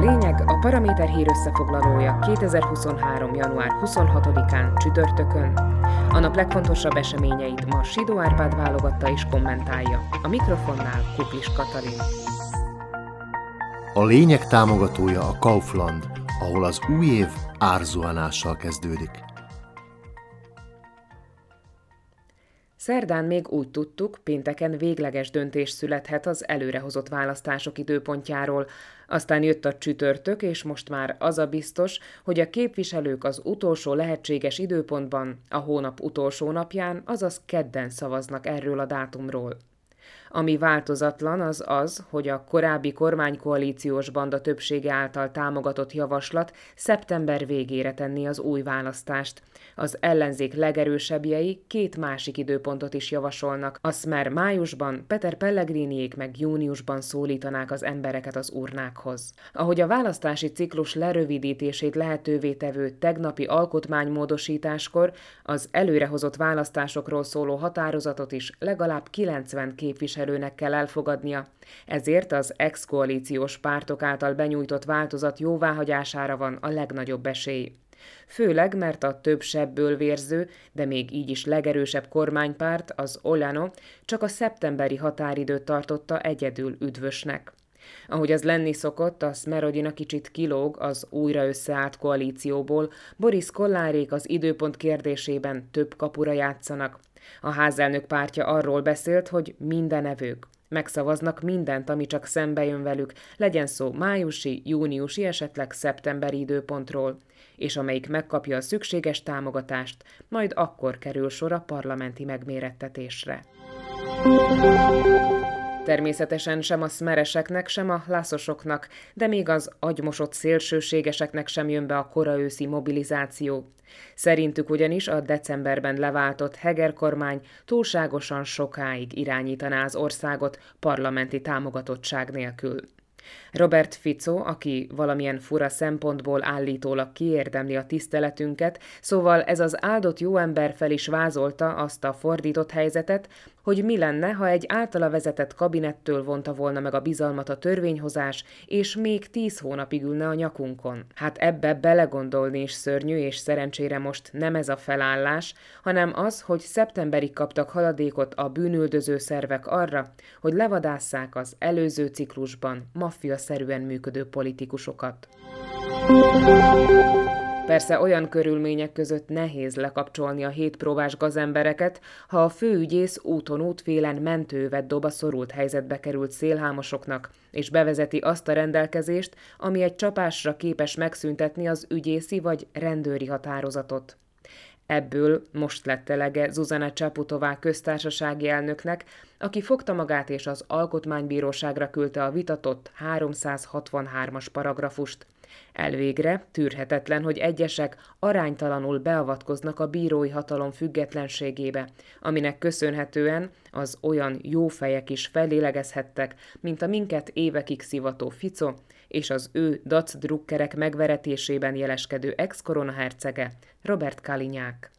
lényeg a Paraméter hír összefoglalója 2023. január 26-án csütörtökön. A nap legfontosabb eseményeit ma Sidó Árpád válogatta és kommentálja. A mikrofonnál Kuklis Katalin. A lényeg támogatója a Kaufland, ahol az új év árzuhanással kezdődik. Szerdán még úgy tudtuk, pénteken végleges döntés születhet az előrehozott választások időpontjáról. Aztán jött a csütörtök, és most már az a biztos, hogy a képviselők az utolsó lehetséges időpontban, a hónap utolsó napján, azaz kedden szavaznak erről a dátumról. Ami változatlan az az, hogy a korábbi kormánykoalíciós banda többsége által támogatott javaslat szeptember végére tenni az új választást. Az ellenzék legerősebbjei két másik időpontot is javasolnak. A Smer májusban, Peter Pellegriniék meg júniusban szólítanák az embereket az urnákhoz. Ahogy a választási ciklus lerövidítését lehetővé tevő tegnapi alkotmánymódosításkor az előrehozott választásokról szóló határozatot is legalább 90 képviselő képviselőnek kell elfogadnia, ezért az ex-koalíciós pártok által benyújtott változat jóváhagyására van a legnagyobb esély. Főleg, mert a több sebből vérző, de még így is legerősebb kormánypárt, az Olano, csak a szeptemberi határidőt tartotta egyedül üdvösnek. Ahogy az lenni szokott, a Smerodina kicsit kilóg az újra összeállt koalícióból, Boris Kollárék az időpont kérdésében több kapura játszanak. A házelnök pártja arról beszélt, hogy minden evők megszavaznak mindent, ami csak szembe jön velük, legyen szó májusi, júniusi, esetleg szeptemberi időpontról, és amelyik megkapja a szükséges támogatást, majd akkor kerül sor a parlamenti megmérettetésre. Természetesen sem a szmereseknek, sem a lászosoknak, de még az agymosott szélsőségeseknek sem jön be a kora őszi mobilizáció. Szerintük ugyanis a decemberben leváltott Heger kormány túlságosan sokáig irányítaná az országot parlamenti támogatottság nélkül. Robert Fico, aki valamilyen fura szempontból állítólag kiérdemli a tiszteletünket, szóval ez az áldott jó ember fel is vázolta azt a fordított helyzetet, hogy mi lenne, ha egy általa vezetett kabinettől vonta volna meg a bizalmat a törvényhozás, és még tíz hónapig ülne a nyakunkon. Hát ebbe belegondolni is szörnyű, és szerencsére most nem ez a felállás, hanem az, hogy szeptemberig kaptak haladékot a bűnüldöző szervek arra, hogy levadásszák az előző ciklusban maffia-szerűen működő politikusokat. Persze olyan körülmények között nehéz lekapcsolni a hétpróbás gazembereket, ha a főügyész úton útfélen mentővet dob a szorult helyzetbe került szélhámosoknak, és bevezeti azt a rendelkezést, ami egy csapásra képes megszüntetni az ügyészi vagy rendőri határozatot. Ebből most lett elege Zuzana Csaputová köztársasági elnöknek, aki fogta magát és az alkotmánybíróságra küldte a vitatott 363-as paragrafust – Elvégre tűrhetetlen, hogy egyesek aránytalanul beavatkoznak a bírói hatalom függetlenségébe, aminek köszönhetően az olyan jó fejek is fellélegezhettek, mint a minket évekig szivató Fico, és az ő dac drukkerek megveretésében jeleskedő ex-koronahercege Robert Kalinyák.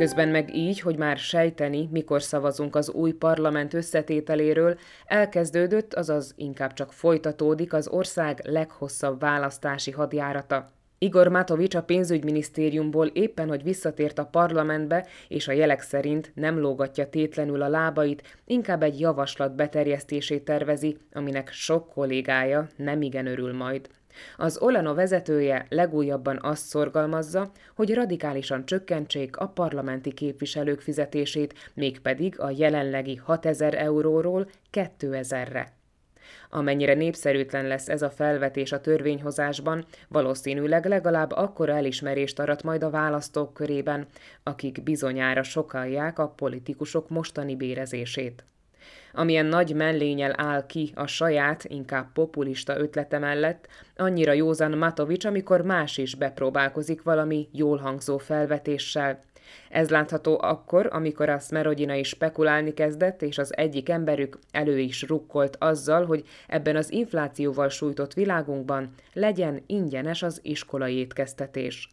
Közben meg így, hogy már sejteni, mikor szavazunk az új parlament összetételéről, elkezdődött, azaz inkább csak folytatódik az ország leghosszabb választási hadjárata. Igor Matovics a pénzügyminisztériumból éppen, hogy visszatért a parlamentbe, és a jelek szerint nem lógatja tétlenül a lábait, inkább egy javaslat beterjesztését tervezi, aminek sok kollégája nem igen örül majd. Az Olano vezetője legújabban azt szorgalmazza, hogy radikálisan csökkentsék a parlamenti képviselők fizetését, mégpedig a jelenlegi 6000 euróról 2000-re. Amennyire népszerűtlen lesz ez a felvetés a törvényhozásban, valószínűleg legalább akkora elismerést arat majd a választók körében, akik bizonyára sokalják a politikusok mostani bérezését amilyen nagy mellényel áll ki a saját, inkább populista ötlete mellett, annyira józan Matovics, amikor más is bepróbálkozik valami jól hangzó felvetéssel. Ez látható akkor, amikor a Smerodina is spekulálni kezdett, és az egyik emberük elő is rukkolt azzal, hogy ebben az inflációval sújtott világunkban legyen ingyenes az iskolai étkeztetés.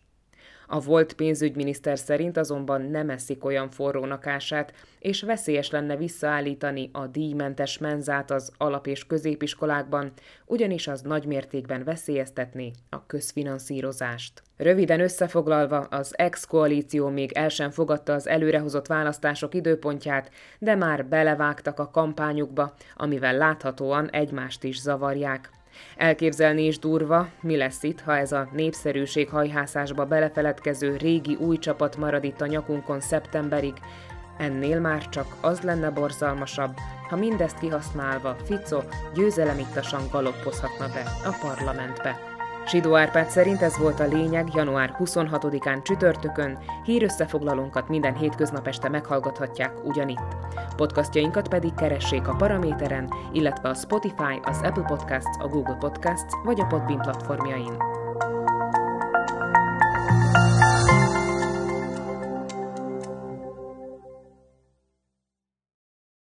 A volt pénzügyminiszter szerint azonban nem eszik olyan forrónak ását, és veszélyes lenne visszaállítani a díjmentes menzát az alap- és középiskolákban, ugyanis az nagymértékben veszélyeztetné a közfinanszírozást. Röviden összefoglalva, az ex-koalíció még el sem fogadta az előrehozott választások időpontját, de már belevágtak a kampányukba, amivel láthatóan egymást is zavarják. Elképzelni is durva, mi lesz itt, ha ez a népszerűség hajhászásba belefeledkező régi új csapat marad itt a nyakunkon szeptemberig. Ennél már csak az lenne borzalmasabb, ha mindezt kihasználva Fico győzelemittasan galoppozhatna be a parlamentbe. Sidó Árpád szerint ez volt a lényeg január 26-án csütörtökön, hírösszefoglalónkat minden hétköznap este meghallgathatják ugyanitt. Podcastjainkat pedig keressék a Paraméteren, illetve a Spotify, az Apple Podcasts, a Google Podcasts vagy a Podbean platformjain.